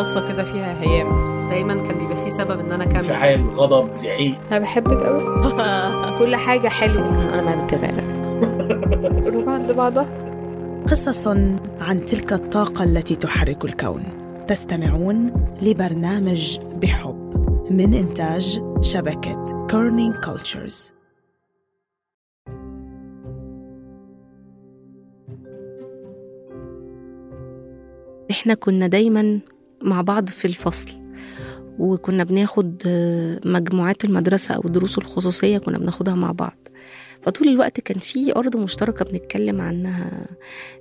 بصة كده فيها هيام. دايما كان بيبقى في سبب إن أنا أكمل. انفعال غضب زعيق. أنا بحبك قوي كل حاجة حلوة. أنا ما بتغير روح عند بعضها. قصص عن تلك الطاقة التي تحرك الكون. تستمعون لبرنامج بحب من إنتاج شبكة Kerning Cultures إحنا كنا دايما مع بعض في الفصل. وكنا بناخد مجموعات المدرسة أو الدروس الخصوصية كنا بناخدها مع بعض. فطول الوقت كان في أرض مشتركة بنتكلم عنها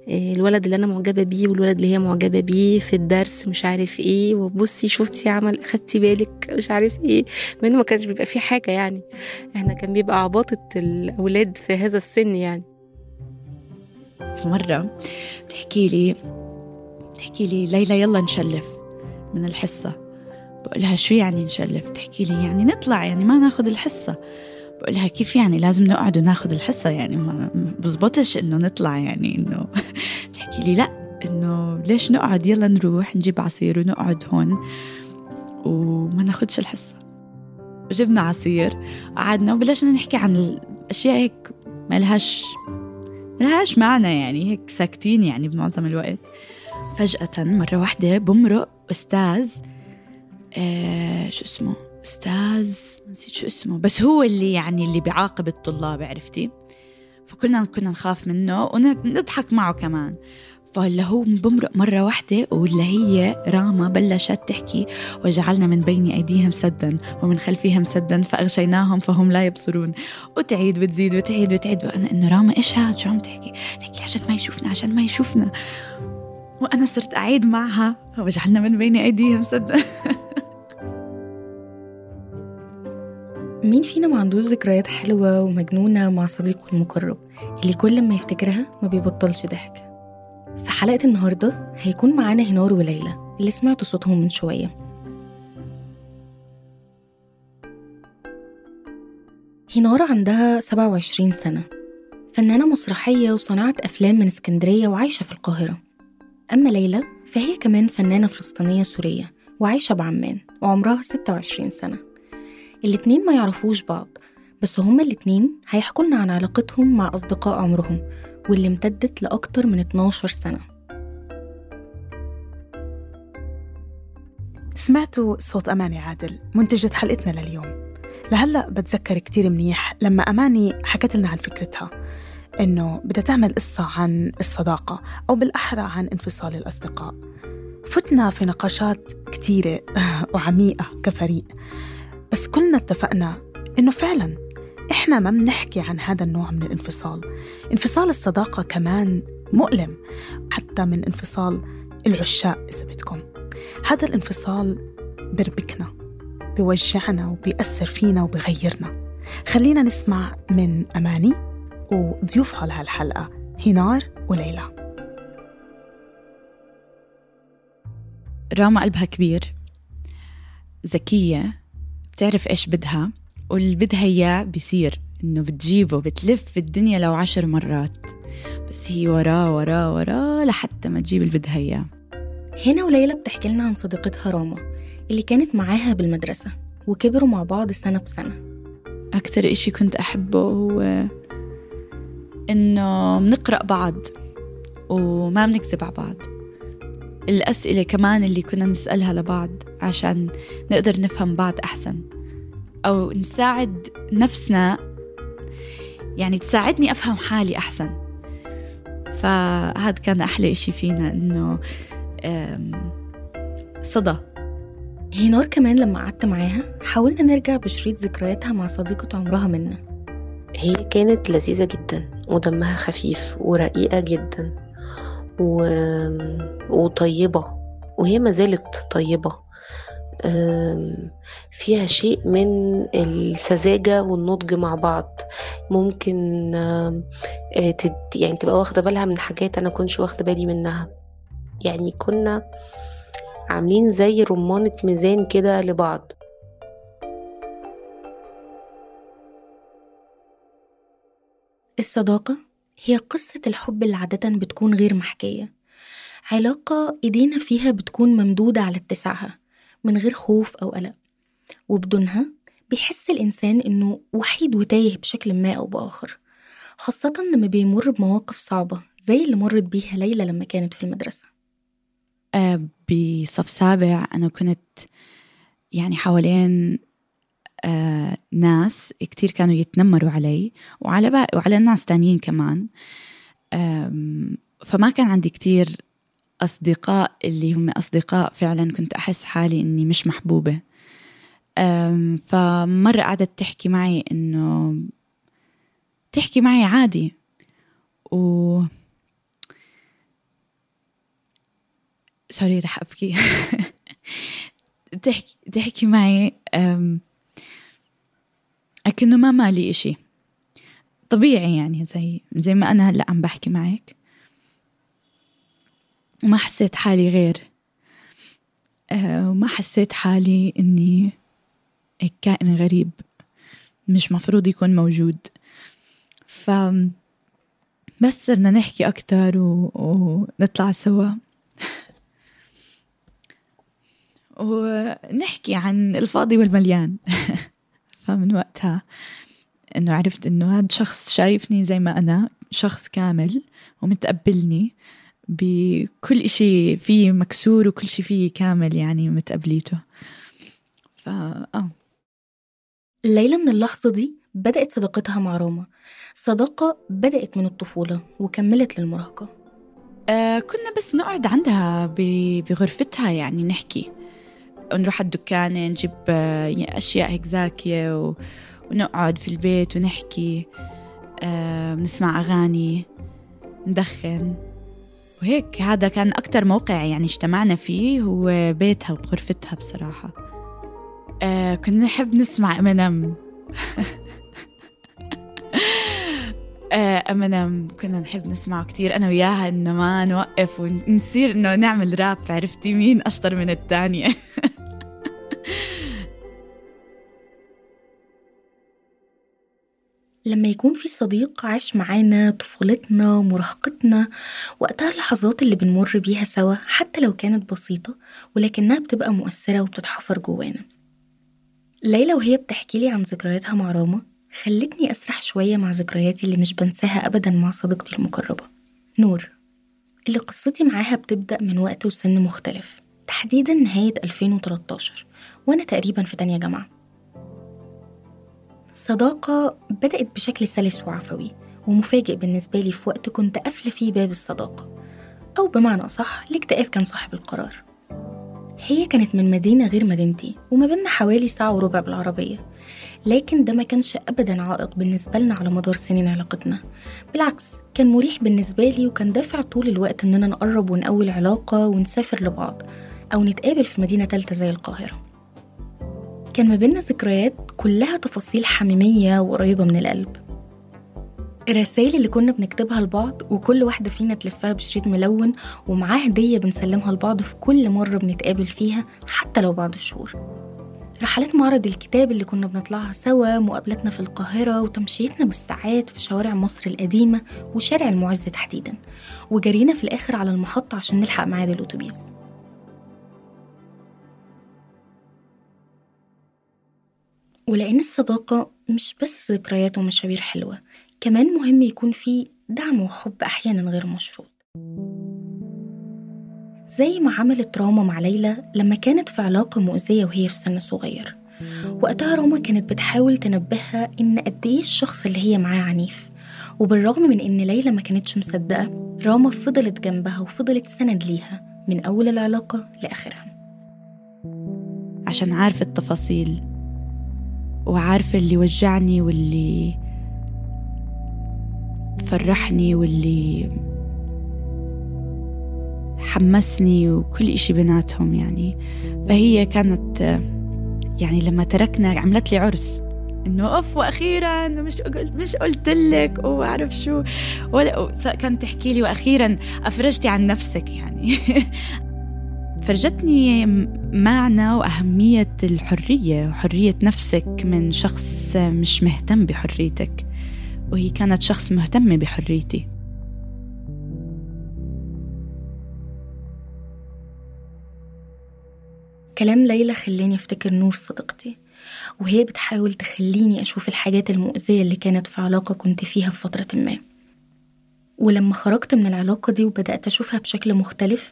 الولد اللي أنا معجبة بيه والولد اللي هي معجبة بيه في الدرس مش عارف إيه وبصي شفتي عمل خدتي بالك مش عارف إيه مع إنه ما كانش بيبقى في حاجة يعني. إحنا كان بيبقى عباطة الأولاد في هذا السن يعني. في مرة بتحكي لي بتحكي لي ليلى يلا نشلف. من الحصة. بقولها شو يعني نشلف بتحكي لي؟ يعني نطلع يعني ما ناخد الحصة. بقولها كيف يعني؟ لازم نقعد وناخد الحصة. يعني ما بزبطش إنه نطلع يعني إنه تحكي لي لا إنه ليش نقعد؟ يلا نروح نجيب عصير ونقعد هون وما ناخدش الحصة. جبنا عصير قعدنا وبلشنا نحكي عن الأشياء هيك ما لهاش ما لهاش معنى يعني هيك ساكتين يعني بمعظم الوقت. فجأة مرة واحدة بمرق أستاذ آه شو اسمه؟ أستاذ نسيت شو اسمه. بس هو اللي يعني اللي بيعاقب الطلاب عرفتي؟ فكلنا كنا نخاف منه ونضحك معه كمان. فاللي هو بمرق مرة واحدة واللي هي راما بلشت تحكي وجعلنا من بين أيديهم سدا ومن خلفهم سدا فأغشيناهم فهم لا يبصرون. وتعيد وتزيد وتعيد وتعيد. وأنا إنه راما إيش هاد؟ شو عم تحكي؟ تحكي عشان ما يشوفنا عشان ما يشوفنا. وأنا صرت أعيد معها. وجعلنا من بين أيديهم سدا مين فينا ما عندوش ذكريات حلوة ومجنونة مع صديقه المقرب؟ اللي كل ما يفتكرها ما بيبطلش ضحك. في حلقة النهاردة هيكون معانا هنار وليلى اللي سمعتوا صوتهم من شوية. هنار عندها 27 سنة. فنانة مسرحية وصناعة أفلام من اسكندرية وعايشة في القاهرة. أما ليلى فهي كمان فنانة فلسطينية سورية وعايشة بعمان وعمرها 26 سنة. الاتنين ما يعرفوش بعض بس هما الاتنين هيحكوا لنا عن علاقتهم مع أصدقاء عمرهم واللي امتدت لأكتر من 12 سنة. سمعتوا صوت أماني عادل منتجة حلقتنا لليوم. لهلأ بتذكر كتير منيح لما أماني حكت لنا عن فكرتها. إنه بدها تعمل قصة عن الصداقة أو بالأحرى عن انفصال الأصدقاء. فتنا في نقاشات كتيرة وعميقة كفريق. بس كلنا اتفقنا إنه فعلا إحنا ما بنحكي عن هذا النوع من الانفصال. انفصال الصداقة كمان مؤلم حتى من انفصال العشاق إذا بدكم. هذا الانفصال بربكنا بيوجعنا وبيأثر فينا وبيغيرنا. خلينا نسمع من أماني. وضيوفها لهالحلقة هنار وليلى. راما قلبها كبير. ذكية بتعرف إيش بدها؟ واللي بدها إياه بيصير إنه بتجيبه بتلف الدنيا لو عشر مرات. بس هي وراه وراه وراه لحتى ما تجيب اللي بدها إياه. هنا وليلى بتحكي لنا عن صديقتها راما اللي كانت معاها بالمدرسة وكبروا مع بعض سنة بسنة. أكتر إشي كنت أحبه هو إنه بنقرأ بعض وما بنكذب على بعض. الأسئلة كمان اللي كنا نسألها لبعض عشان نقدر نفهم بعض أحسن. أو نساعد نفسنا يعني تساعدني أفهم حالي أحسن. فهذا كان أحلى إشي فينا إنه صدى. هنار كمان لما قعدت معاها حاولنا نرجع بشريط ذكرياتها مع صديقة عمرها منا هي كانت لذيذة جدا. ودمها خفيف ورقيقة جدا و... وطيبة وهي ما زالت طيبة. فيها شيء من السذاجة والنضج مع بعض. ممكن يعني تبقى واخدة بالها من حاجات أنا كنتش واخدة بالي منها. يعني كنا عاملين زي رمانة ميزان كده لبعض. الصداقة هي قصة الحب اللي عادة بتكون غير محكية. علاقة إيدينا فيها بتكون ممدودة على اتساعها من غير خوف أو قلق. وبدونها بيحس الإنسان إنه وحيد وتايه بشكل ما أو بآخر خاصة لما بيمر بمواقف صعبة زي اللي مرت بيها ليلى لما كانت في المدرسة. آه، بصف سابع أنا كنت يعني حوالين آه ناس كتير كانوا يتنمروا علي وعلى باقي وعلى ناس تانيين كمان. فما كان عندي كتير أصدقاء اللي هم أصدقاء فعلا كنت أحس حالي إني مش محبوبة. فمرة قعدت تحكي معي إنه تحكي معي عادي. و سوري رح أبكي. تحكي تحكي معي أكنه ما مالي إشي. طبيعي يعني زي زي ما أنا هلأ عم بحكي معك. وما حسيت حالي غير. أه وما حسيت حالي إني كائن غريب. مش مفروض يكون موجود. ف بس صرنا نحكي أكتر و... ونطلع سوا. ونحكي عن الفاضي والمليان. فمن وقتها إنه عرفت إنه هذا شخص شايفني زي ما أنا شخص كامل ومتقبلني بكل إشي فيه مكسور وكل شي فيه كامل يعني متقبليته. فا آه. ليلى من اللحظة دي بدأت صداقتها مع روما. صداقة بدأت من الطفولة وكملت للمراهقة. آه كنا بس نقعد عندها بغرفتها يعني نحكي. نروح الدكانة نجيب آه، أشياء هيك زاكية ونقعد في البيت ونحكي آه نسمع أغاني ندخن. وهيك هذا كان أكتر موقع يعني اجتمعنا فيه هو بيتها وغرفتها بصراحة. آه كنا نحب نسمع Eminem Eminem كنا نحب نسمعه كتير أنا وياها إنه ما نوقف ونصير إنه نعمل راب عرفتي؟ مين أشطر من الثانية لما يكون في صديق عاش معانا طفولتنا ومراهقتنا وقتها اللحظات اللي بنمر بيها سوا حتى لو كانت بسيطة ولكنها بتبقى مؤثرة وبتتحفر جوانا. ليلى وهي بتحكي لي عن ذكرياتها مع راما خلتني أسرح شوية مع ذكرياتي اللي مش بنساها أبدا مع صديقتي المقربة. نور اللي قصتي معاها بتبدأ من وقت وسن مختلف تحديدا نهاية 2013 وأنا تقريبا في تانية جامعة. صداقة بدأت بشكل سلس وعفوي ومفاجئ بالنسبة لي في وقت كنت قافلة فيه باب الصداقة. أو بمعنى أصح الاكتئاب كان صاحب القرار. هي كانت من مدينة غير مدينتي وما بيننا حوالي ساعة وربع بالعربية. لكن ده ما كانش أبدا عائق بالنسبة لنا على مدار سنين علاقتنا. بالعكس كان مريح بالنسبة لي وكان دافع طول الوقت إننا نقرب ونقوي العلاقة ونسافر لبعض أو نتقابل في مدينة تالتة زي القاهرة. كان ما بينا ذكريات كلها تفاصيل حميمية وقريبة من القلب. الرسائل اللي كنا بنكتبها لبعض وكل واحدة فينا تلفها بشريط ملون ومعاه هدية بنسلمها لبعض في كل مرة بنتقابل فيها حتى لو بعد الشهور رحلات معرض الكتاب اللي كنا بنطلعها سوا مقابلتنا في القاهرة وتمشيتنا بالساعات في شوارع مصر القديمة وشارع المعز تحديدا وجرينا في الآخر على المحطة عشان نلحق ميعاد الأتوبيس. ولأن الصداقة مش بس ذكريات ومشاوير حلوة كمان مهم يكون في دعم وحب أحيانا غير مشروط. زي ما عملت راما مع ليلى لما كانت في علاقة مؤذية وهي في سن صغير. وقتها راما كانت بتحاول تنبهها إن قد إيه الشخص اللي هي معاه عنيف. وبالرغم من إن ليلى ما كانتش مصدقة راما فضلت جنبها وفضلت سند ليها من أول العلاقة لآخرها. عشان عارفة التفاصيل. وعارفة اللي وجعني واللي فرحني واللي حمسني وكل إشي بيناتهم يعني. فهي كانت يعني لما تركنا عملت لي عرس. إنه أوف وأخيرا مش مش قلت لك وأعرف شو. ولا كانت تحكي لي وأخيرا أفرجتي عن نفسك يعني. فرجتني معنى وأهمية الحرية وحرية نفسك من شخص مش مهتم بحريتك وهي كانت شخص مهتمة بحريتي. كلام ليلى خلاني أفتكر نور صديقتي وهي بتحاول تخليني أشوف الحاجات المؤذية اللي كانت في علاقة كنت فيها في فترة ما. ولما خرجت من العلاقة دي وبدأت أشوفها بشكل مختلف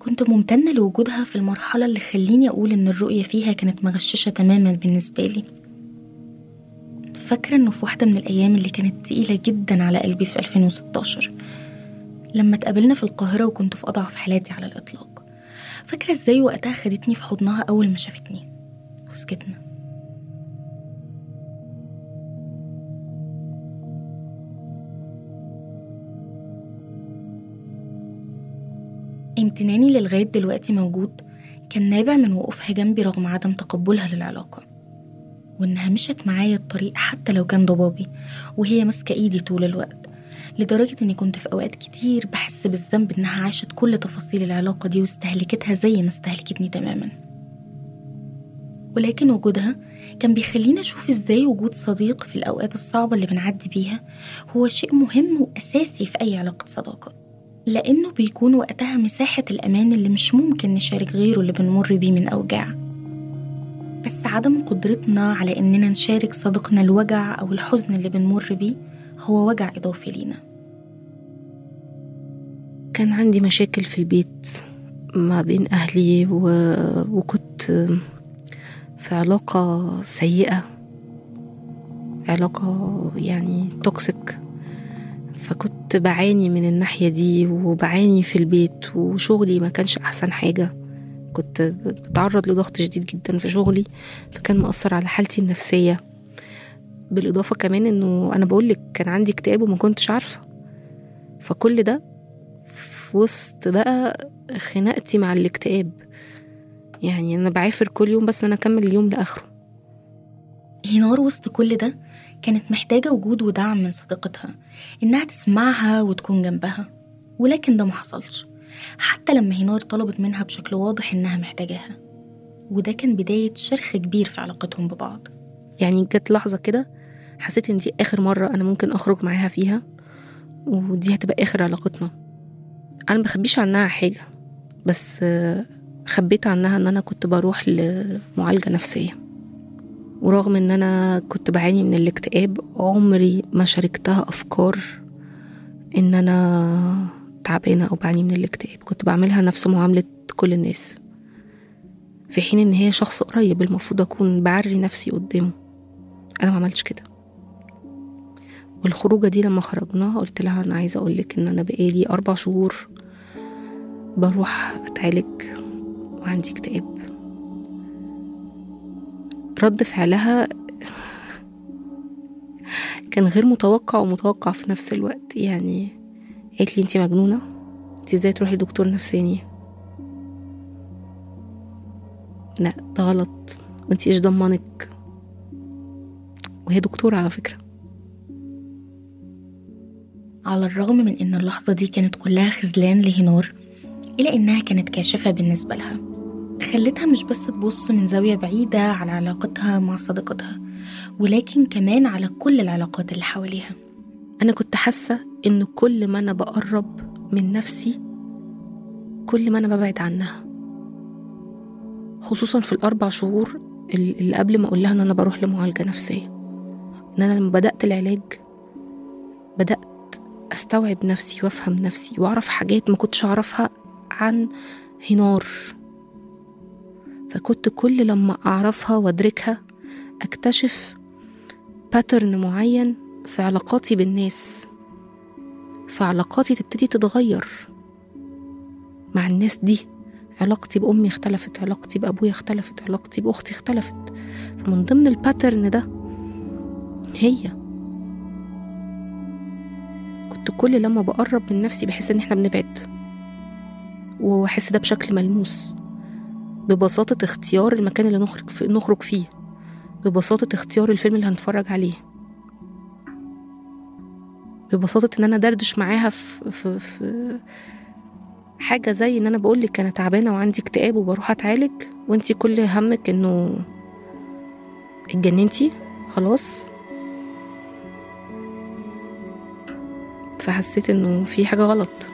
كنت ممتنة لوجودها في المرحلة اللي خليني أقول إن الرؤية فيها كانت مغششة تماما بالنسبة لي. فاكرة إنه في واحدة من الأيام اللي كانت تقيلة جدا على قلبي في 2016 لما اتقابلنا في القاهرة وكنت في أضعف حالاتي على الإطلاق. فاكرة إزاي وقتها خدتني في حضنها أول ما شافتني؟ وسكتنا. امتناني للغاية دلوقتي موجود كان نابع من وقوفها جنبي رغم عدم تقبلها للعلاقة. وإنها مشت معايا الطريق حتى لو كان ضبابي وهي ماسكة إيدي طول الوقت. لدرجة إني كنت في أوقات كتير بحس بالذنب إنها عاشت كل تفاصيل العلاقة دي واستهلكتها زي ما استهلكتني تماما. ولكن وجودها كان بيخليني أشوف إزاي وجود صديق في الأوقات الصعبة اللي بنعدي بيها هو شيء مهم وأساسي في أي علاقة صداقة. لأنه بيكون وقتها مساحة الأمان اللي مش ممكن نشارك غيره اللي بنمر بيه من أوجاع. بس عدم قدرتنا على إننا نشارك صديقنا الوجع أو الحزن اللي بنمر بيه هو وجع إضافي لينا. كان عندي مشاكل في البيت ما بين أهلي و... وكنت في علاقة سيئة علاقة يعني توكسيك فكنت بعاني من الناحية دي وبعاني في البيت وشغلي ما كانش أحسن حاجة. كنت بتعرض لضغط شديد جدا في شغلي فكان مأثر على حالتي النفسية. بالإضافة كمان إنه أنا بقولك كان عندي اكتئاب وما كنتش عارفة. فكل ده في وسط بقى خناقتي مع الاكتئاب. يعني أنا بعافر كل يوم بس أنا أكمل اليوم لآخره. هنار وسط كل ده؟ كانت محتاجة وجود ودعم من صديقتها إنها تسمعها وتكون جنبها ولكن ده محصلش حتى لما هنار طلبت منها بشكل واضح إنها محتاجاها. وده كان بداية شرخ كبير في علاقتهم ببعض. يعني جت لحظة كده حسيت إن دي آخر مرة أنا ممكن أخرج معاها فيها ودي هتبقى آخر علاقتنا. أنا مبخبيش عنها حاجة بس خبيت عنها إن أنا كنت بروح لمعالجة نفسية. ورغم إن أنا كنت بعاني من الاكتئاب عمري ما شاركتها أفكار إن أنا تعبانة أو بعاني من الاكتئاب. كنت بعملها نفس معاملة كل الناس. في حين إن هي شخص قريب المفروض أكون بعري نفسي قدامه. أنا ما عملتش كده. والخروجة دي لما خرجناها قلت لها أنا عايزة أقولك إن أنا بقالي أربع شهور بروح أتعالج وعندي اكتئاب. رد فعلها كان غير متوقع ومتوقع في نفس الوقت. يعني قالت لي انتي مجنونة؟ انتي إزاي تروحي لدكتور نفساني؟ لا ده غلط. وانتي إيش ضمنك؟ وهي دكتورة على فكرة. على الرغم من إن اللحظة دي كانت كلها خذلان لهنار إلا إنها كانت كاشفة بالنسبة لها. خلتها مش بس تبص من زاوية بعيدة على علاقتها مع صديقتها ولكن كمان على كل العلاقات اللي حواليها. أنا كنت حاسة إن كل ما أنا بقرب من نفسي كل ما أنا ببعد عنها. خصوصا في الأربع شهور اللي قبل ما أقول لها إن أنا بروح لمعالجة نفسية. إن أنا لما بدأت العلاج بدأت أستوعب نفسي وأفهم نفسي وأعرف حاجات ما كنتش أعرفها عن هنار. فكنت كل لما أعرفها وأدركها أكتشف باترن معين في علاقاتي بالناس. فعلاقاتي تبتدي تتغير. مع الناس دي علاقتي بأمي اختلفت علاقتي بأبويا اختلفت علاقتي بأختي اختلفت. فمن ضمن الباترن ده هي كنت كل لما بقرب من نفسي بحس إن إحنا بنبعد. وأحس ده بشكل ملموس. ببساطة اختيار المكان اللي نخرج في نخرج فيه. ببساطة اختيار الفيلم اللي هنتفرج عليه. ببساطة إن أنا دردش معاها في, في, في حاجة زي إن أنا بقولك أنا تعبانة وعندي اكتئاب وبروح أتعالج وأنتي كل همك إنه اتجننتي خلاص. فحسيت إنه في حاجة غلط.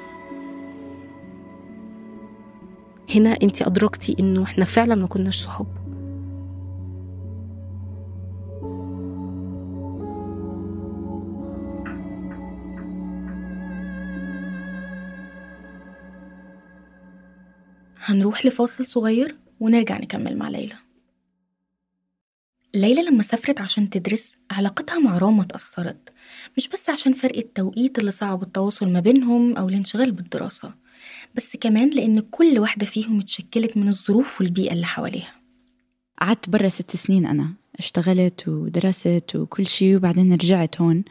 هنا انت أدركتي إنه إحنا فعلا ما كناش صحاب. هنروح لفاصل صغير ونرجع نكمل مع ليلى. ليلى لما سافرت عشان تدرس علاقتها مع راما اتأثرت. مش بس عشان فرق التوقيت اللي صعب التواصل ما بينهم أو الانشغال بالدراسة. بس كمان لأن كل واحدة فيهم اتشكلت من الظروف والبيئة اللي حواليها. قعدت برا ست سنين أنا. اشتغلت ودرست وكل شيء وبعدين رجعت هون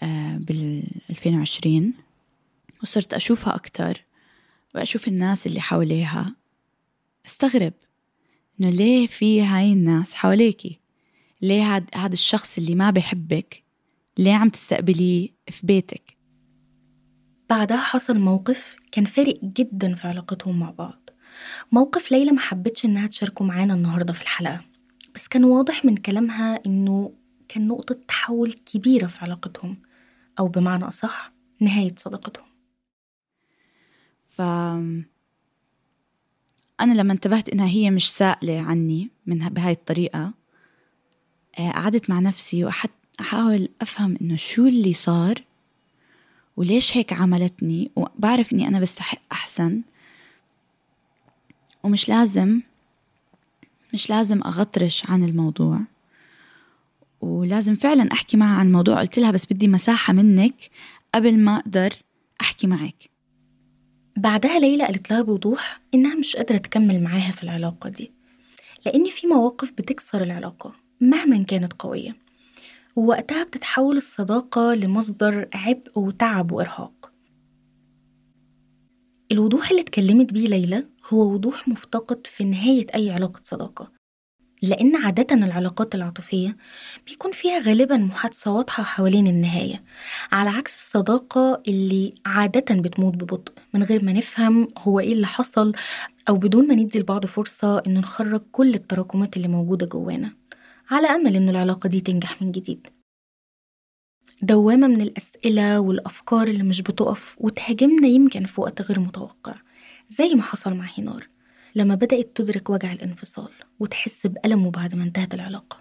آه، بال 2020 وصرت أشوفها أكتر وأشوف الناس اللي حواليها. استغرب إنه ليه في هاي الناس حواليكي؟ ليه هذا الشخص اللي ما بحبك ليه عم تستقبليه في بيتك؟ بعدها حصل موقف كان فارق جدا في علاقتهم مع بعض. موقف ليلى ما حبتش إنها تشاركه معانا النهاردة في الحلقة بس كان واضح من كلامها إنه كان نقطة تحول كبيرة في علاقتهم أو بمعنى أصح نهاية صداقتهم. ف أنا لما انتبهت إنها هي مش سائلة عني من بهاي الطريقة آه، قعدت مع نفسي وأحاول أفهم إنه شو اللي صار وليش هيك عملتني؟ وبعرف إني أنا بستحق أحسن. ومش لازم مش لازم أغطرش عن الموضوع. ولازم فعلا أحكي معها عن الموضوع. قلت لها بس بدي مساحة منك قبل ما أقدر أحكي معك. بعدها ليلى قالت لها بوضوح إنها مش قادرة تكمل معاها في العلاقة دي لأن في مواقف بتكسر العلاقة مهما كانت قوية. ووقتها بتتحول الصداقة لمصدر عبء وتعب وإرهاق. الوضوح اللي اتكلمت بيه ليلى هو وضوح مفتقد في نهاية أي علاقة صداقة لأن عادة العلاقات العاطفية بيكون فيها غالبا محادثة واضحة حوالين النهاية على عكس الصداقة اللي عادة بتموت ببطء من غير ما نفهم هو إيه اللي حصل أو بدون ما ندي لبعض فرصة إنه نخرج كل التراكمات اللي موجودة جوانا. على أمل إنه العلاقة دي تنجح من جديد. دوامة من الأسئلة والأفكار اللي مش بتقف وتهاجمنا يمكن في وقت غير متوقع زي ما حصل مع هينار لما بدأت تدرك وجع الانفصال وتحس بألمه بعد ما انتهت العلاقة.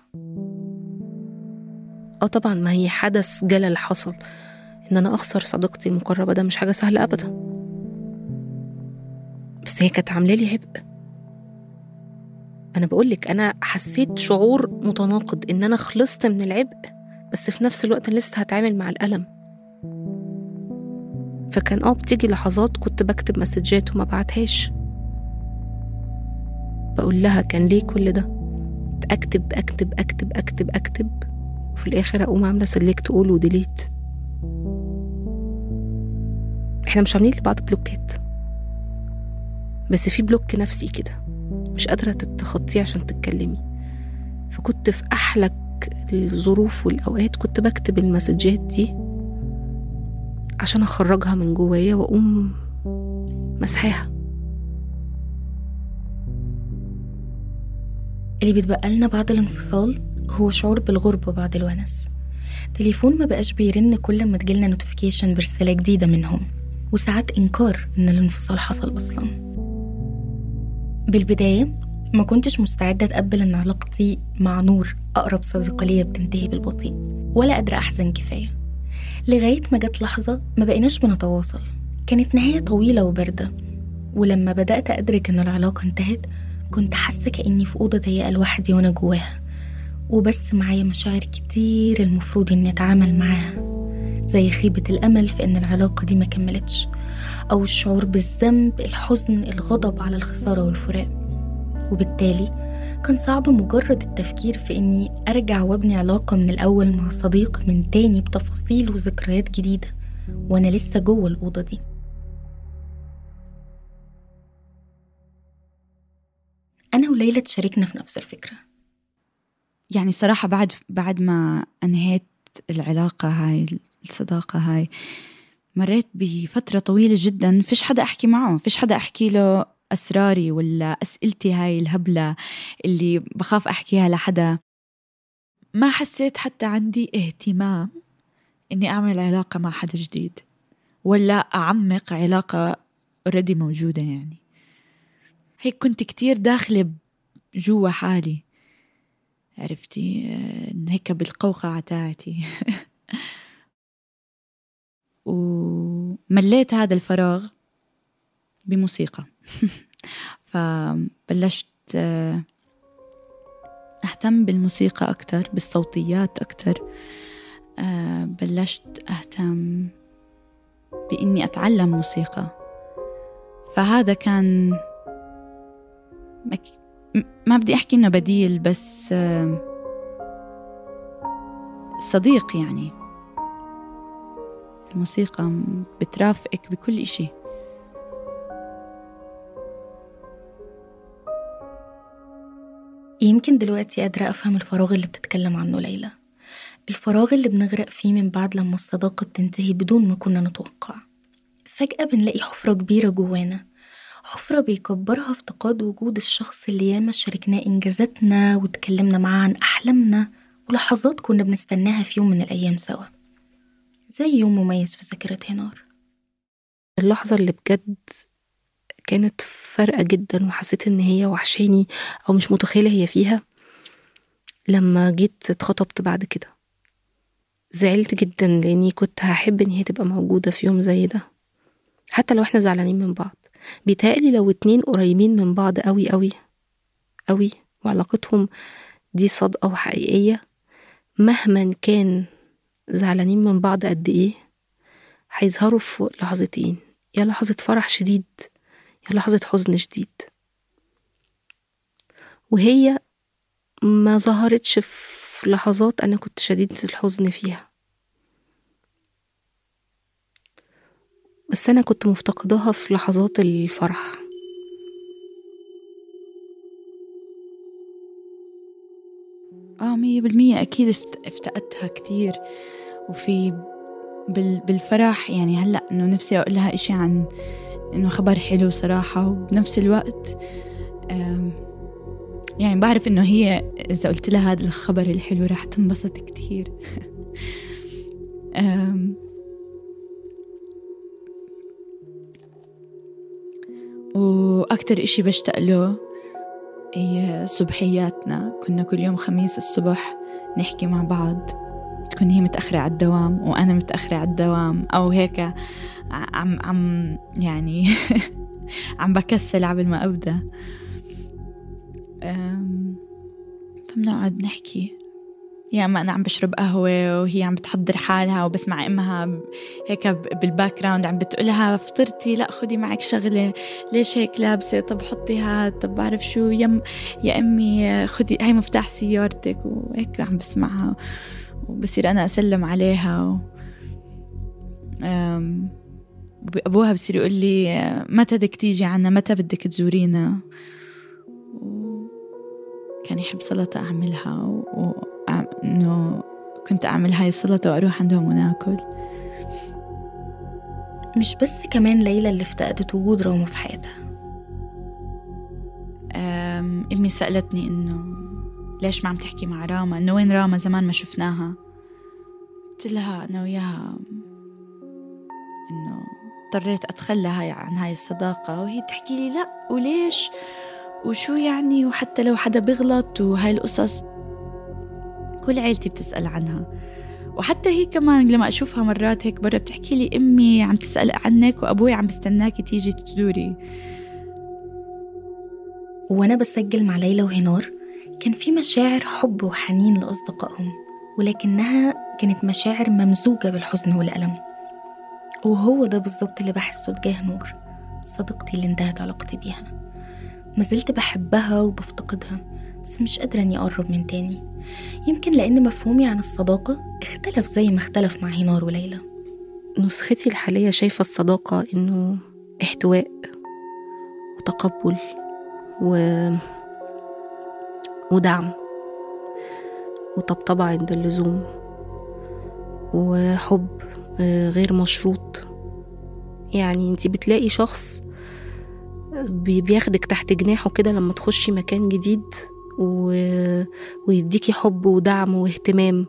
آه طبعا ما هي حدث جلل حصل. إن أنا أخسر صديقتي المقربة ده مش حاجة سهلة ابدا. بس هي كانت عاملة لي عبء. أنا بقول لك أنا حسيت شعور متناقض إن أنا خلصت من العبء بس في نفس الوقت لسه هتعامل مع الألم. فكان آه بتيجي لحظات كنت بكتب مسجات وما بعتهاش. بقول لها كان ليه كل ده؟ أكتب أكتب أكتب أكتب أكتب وفي الآخر أقوم عاملة select all و delete إحنا مش عاملين لبعض بلوكات. بس في block نفسي كده. مش قادرة تتخطيه عشان تتكلمي. فكنت في أحلك الظروف والأوقات كنت بكتب المسجات دي عشان أخرجها من جوايا وأقوم مسحاها. اللي بيتبقى لنا بعد الانفصال هو شعور بالغربة بعد الونس. تليفون ما بقاش بيرن كل ما تجيلنا notification برسالة جديدة منهم وساعات إنكار إن الانفصال حصل أصلا. بالبداية ما كنتش مستعدة أتقبل إن علاقتي مع نور أقرب صديقة ليا بتنتهي بالبطيء ولا قادرة أحزن كفاية. لغاية ما جت لحظة ما بقيناش بنتواصل. كانت نهاية طويلة وباردة ولما بدأت أدرك إن العلاقة انتهت كنت حاسة كأني في أوضة ضيقة لوحدي وأنا جواها. وبس معايا مشاعر كتير المفروض إني أتعامل معاها زي خيبة الأمل في إن العلاقة دي ما كملتش. أو الشعور بالذنب الحزن الغضب على الخسارة والفراق. وبالتالي كان صعب مجرد التفكير في إني أرجع وأبني علاقة من الأول مع صديق من تاني بتفاصيل وذكريات جديدة وأنا لسه جوه الأوضة دي. أنا وليلى تشاركنا في نفس الفكرة. يعني صراحة بعد بعد ما أنهيت العلاقة هاي الصداقة هاي مريت بفترة طويلة جدا فيش حدا أحكي معه فيش حدا أحكي له أسراري ولا أسئلتي هاي الهبلة اللي بخاف أحكيها لحدا. ما حسيت حتى عندي اهتمام إني أعمل علاقة مع حدا جديد ولا أعمق علاقة اوريدي موجودة يعني. هيك كنت كتير داخلة جوا حالي عرفتي؟ آه، هيك بالقوقعة تاعتي. ومليت هذا الفراغ بموسيقى. فبلشت آه، أهتم بالموسيقى أكتر بالصوتيات أكتر. آه، بلشت أهتم بإني أتعلم موسيقى. فهذا كان ما بدي أحكي إنه بديل بس صديق يعني. الموسيقى بترافقك بكل إشي. يمكن دلوقتي قادرة أفهم الفراغ اللي بتتكلم عنه ليلى. الفراغ اللي بنغرق فيه من بعد لما الصداقة بتنتهي بدون ما كنا نتوقع. فجأة بنلاقي حفرة كبيرة جوانا. حفرة بيكبرها افتقاد وجود الشخص اللي ياما شاركناه إنجازاتنا واتكلمنا معاه عن أحلامنا ولحظات كنا بنستناها في يوم من الأيام سوا. زي يوم مميز في ذاكرة هنار. اللحظة اللي بجد كانت فارقة جدا وحسيت إن هي وحشاني أو مش متخيلة هي فيها لما جيت اتخطبت بعد كده. زعلت جدا لأني كنت هحب إن هي تبقى موجودة في يوم زي ده. حتى لو إحنا زعلانين من بعض. بيتهيألي لو اتنين قريبين من بعض قوي قوي قوي وعلاقتهم دي صادقة وحقيقية مهما كان زعلانين من بعض قد إيه؟ هيظهروا في لحظتين يا لحظة فرح شديد يا لحظة حزن شديد. وهي ما ظهرتش في لحظات أنا كنت شديدة الحزن فيها. بس أنا كنت مفتقداها في لحظات الفرح. مية بالمية أكيد افتقدتها كتير. وفي بالفرح يعني هلأ إنه نفسي أقول لها إشي عن إنه خبر حلو صراحة. وبنفس الوقت يعني بعرف إنه هي إذا قلت لها هذا الخبر الحلو راح تنبسط كتير. وأكتر إشي بشتاق له صبحياتنا. كنا كل يوم خميس الصبح نحكي مع بعض. تكون هي متأخرة على الدوام وأنا متأخرة على الدوام أو هيك عم عم يعني عم بكسل قبل ما أبدأ. فبنقعد نحكي. يا اما أنا عم بشرب قهوة وهي عم بتحضر حالها وبسمع إمها هيك بال background عم بتقولها فطرتي لا خدي معك شغلة ليش هيك لابسة؟ طب حطي هاد طب بعرف شو؟ يم يا أمي خدي هاي مفتاح سيارتك وهيك عم بسمعها وبصير أنا أسلم عليها و... أبوها بصير يقول لي متى بدك تيجي عنا؟ متى بدك تزورينا؟ كان يحب سلطة أعملها وإنه كنت أعمل هاي السلطة وأروح عندهم وناكل. مش بس كمان ليلى اللي افتقدت وجود راما في حياتها. أمي سألتني إنه ليش ما عم تحكي مع راما؟ إنه وين راما؟ زمان ما شفناها. قلت لها أنا وياها إنه اضطريت أتخلى هاي عن هاي الصداقة وهي تحكي لي لا وليش؟ وشو يعني؟ وحتى لو حدا بغلط وهاي القصص. كل عيلتي بتسأل عنها. وحتى هي كمان لما أشوفها مرات هيك برا بتحكي لي أمي عم تسأل عنك وأبوي عم بستناكي تيجي تزوري. وأنا بسجل مع ليلى وهنار كان في مشاعر حب وحنين لأصدقائهم ولكنها كانت مشاعر ممزوجة بالحزن والألم. وهو ده بالظبط اللي بحسه تجاه نور صديقتي اللي انتهت علاقتي بيها. ما زلت بحبها وبفتقدها. بس مش قادرة إني أقرب من تاني. يمكن لأن مفهومي عن الصداقة اختلف زي ما اختلف مع هنار وليلى. نسختي الحالية شايفة الصداقة إنه احتواء وتقبل و... ودعم وطبطبة عند اللزوم وحب آه، غير مشروط. يعني انتي بتلاقي شخص بياخدك تحت جناحه كده لما تخشي مكان جديد و... ويديكي حب ودعم واهتمام.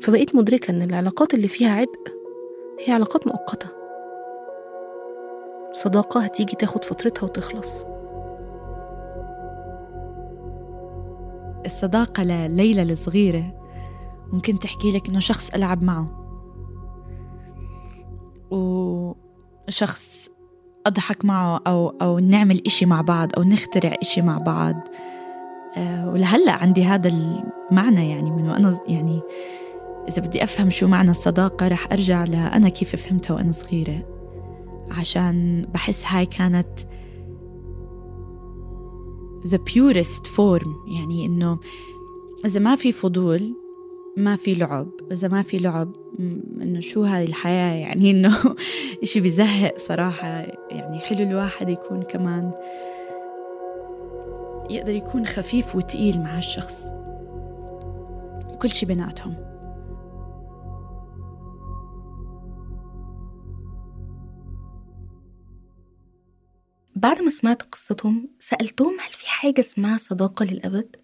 فبقيت مدركة إن العلاقات اللي فيها عبء هي علاقات مؤقتة. صداقة هتيجي تاخد فترتها وتخلص. الصداقة لليلى الصغيرة ممكن تحكي لك إنه شخص ألعب معه. وشخص أضحك معه أو أو نعمل إشي مع بعض أو نخترع إشي مع بعض. أه ولهلأ عندي هذا المعنى يعني من وأنا يعني إذا بدي أفهم شو معنى الصداقة رح أرجع لأنا كيف فهمتها وأنا صغيرة عشان بحس هاي كانت the purest form. يعني إنه إذا ما في فضول ما في لعب. إذا ما في لعب إنه شو هاي الحياة؟ يعني إنه إشي بزهق صراحة. يعني حلو الواحد يكون كمان يقدر يكون خفيف وتقيل مع الشخص. كل شي بيناتهم. بعد ما سمعت قصتهم سألتهم هل في حاجة اسمها صداقة للأبد؟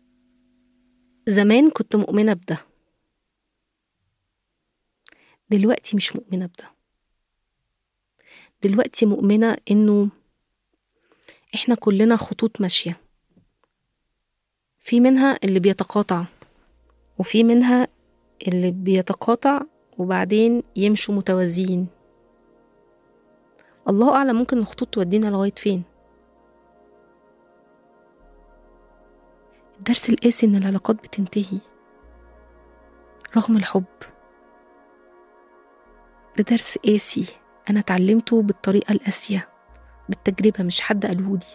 زمان كنت مؤمنة بده. دلوقتي مش مؤمنة بده. دلوقتي مؤمنة إنه إحنا كلنا خطوط ماشية. في منها اللي بيتقاطع وفي منها اللي بيتقاطع وبعدين يمشوا متوازيين. الله أعلم ممكن الخطوط تودينا لغاية فين. الدرس القاسي إن العلاقات بتنتهي رغم الحب. ده درس قاسي أنا اتعلمته بالطريقة القاسية. بالتجربة مش حد قالهولي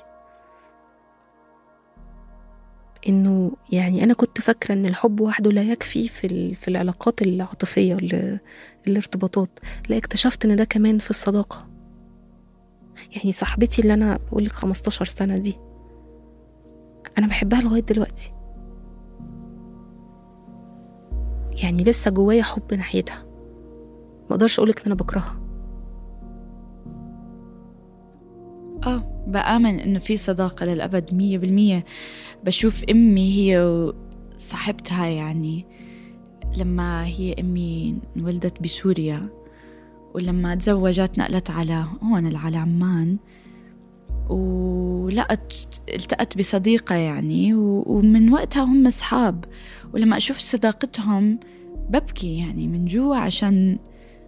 إنه يعني أنا كنت فاكرة إن الحب وحده لا يكفي في, في العلاقات العاطفية الارتباطات. لا اكتشفت إن ده كمان في الصداقة. يعني صاحبتي اللي أنا بقولك 15 سنة دي. أنا بحبها لغاية دلوقتي. يعني لسه جوايا حب ناحيتها. ما أقدرش اقولك ان أنا بكرهها. آه بآمن انه في صداقة للأبد مية بالمية. بشوف أمي هي صاحبتها يعني. لما هي أمي انولدت بسوريا ولما تزوجت نقلت على هون على عمان. ولقت التقت بصديقة يعني ومن وقتها هم أصحاب. ولما أشوف صداقتهم ببكي يعني من جوا عشان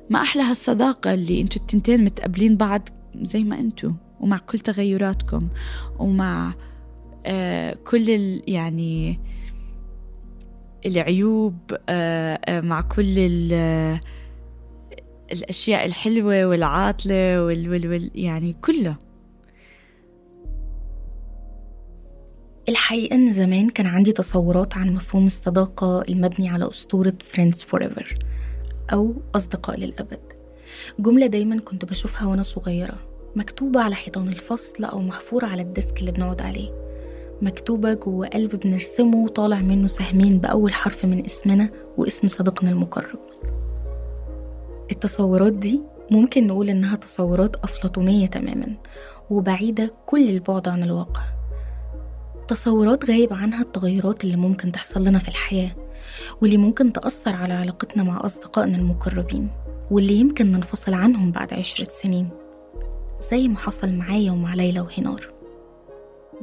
ما أحلى هالصداقة اللي أنتوا التنتين متقابلين بعض زي ما أنتوا ومع كل تغيراتكم ومع آه كل ال يعني العيوب آه آه مع كل آه الأشياء الحلوة والعاطلة وال, وال, وال يعني كله. الحقيقة إن زمان كان عندي تصورات عن مفهوم الصداقة المبني على أسطورة Friends Forever. أو أصدقاء للأبد. جملة دايما كنت بشوفها وأنا صغيرة. مكتوبة على حيطان الفصل أو محفورة على الديسك اللي بنقعد عليه. مكتوبة جوه قلب بنرسمه وطالع منه سهمين بأول حرف من اسمنا واسم صديقنا المقرب. التصورات دي ممكن نقول إنها تصورات أفلاطونية تماما وبعيدة كل البعد عن الواقع. تصورات غايب عنها التغيرات اللي ممكن تحصل لنا في الحياة. واللي ممكن تأثر على علاقتنا مع أصدقائنا المقربين واللي يمكن ننفصل عنهم بعد عشرة سنين زي ما حصل معايا ومع ليلى وهنار.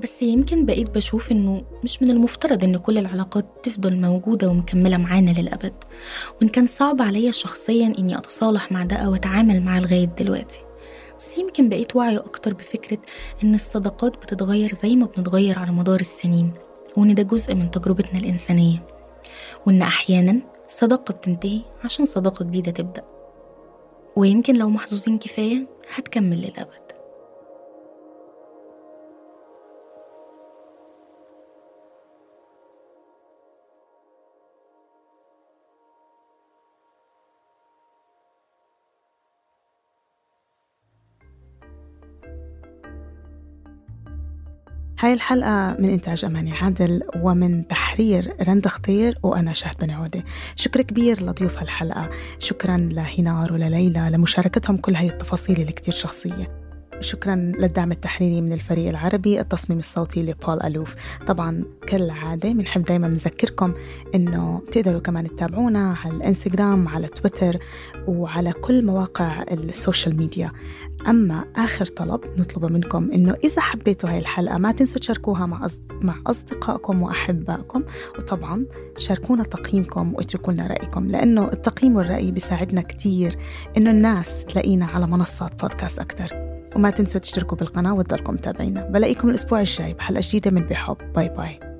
بس يمكن بقيت بشوف إنه مش من المفترض إن كل العلاقات تفضل موجودة ومكملة معانا للأبد وإن كان صعب عليا شخصيا إني أتصالح مع ده أو أتعامل معاه لغاية دلوقتي. بس يمكن بقيت واعية أكتر بفكرة إن الصداقات بتتغير زي ما بنتغير على مدار السنين وإن ده جزء من تجربتنا الإنسانية. وإن أحيانا صداقة بتنتهي عشان صداقة جديدة تبدأ. ويمكن لو محظوظين كفاية هتكمل للأبد. هاي الحلقة من إنتاج أماني عادل ومن تحرير رند خطير وأنا شهد بن عودة. شكر كبير لضيوف هالحلقة. شكرا لهنار ولليلى لمشاركتهم كل هاي التفاصيل اللي كتير شخصية. شكرا للدعم التحريري من الفريق العربي التصميم الصوتي لبول ألوف. طبعا كالعادة بنحب دايما نذكركم إنه تقدروا كمان تتابعونا على الإنستغرام على تويتر وعلى كل مواقع ال social media. أما آخر طلب نطلبه منكم إنه إذا حبيتوا هاي الحلقة ما تنسوا تشاركوها مع مع أصدقائكم وأحبائكم. وطبعا شاركونا تقييمكم واتركوا لنا رأيكم لأنه التقييم والرأي بيساعدنا كتير إنه الناس تلاقينا على منصات بودكاست أكتر. وما تنسوا تشتركوا بالقناة وتضلكم متابعينا. بلاقيكم الأسبوع الجاي بحلقة جديدة من بحب. bye bye.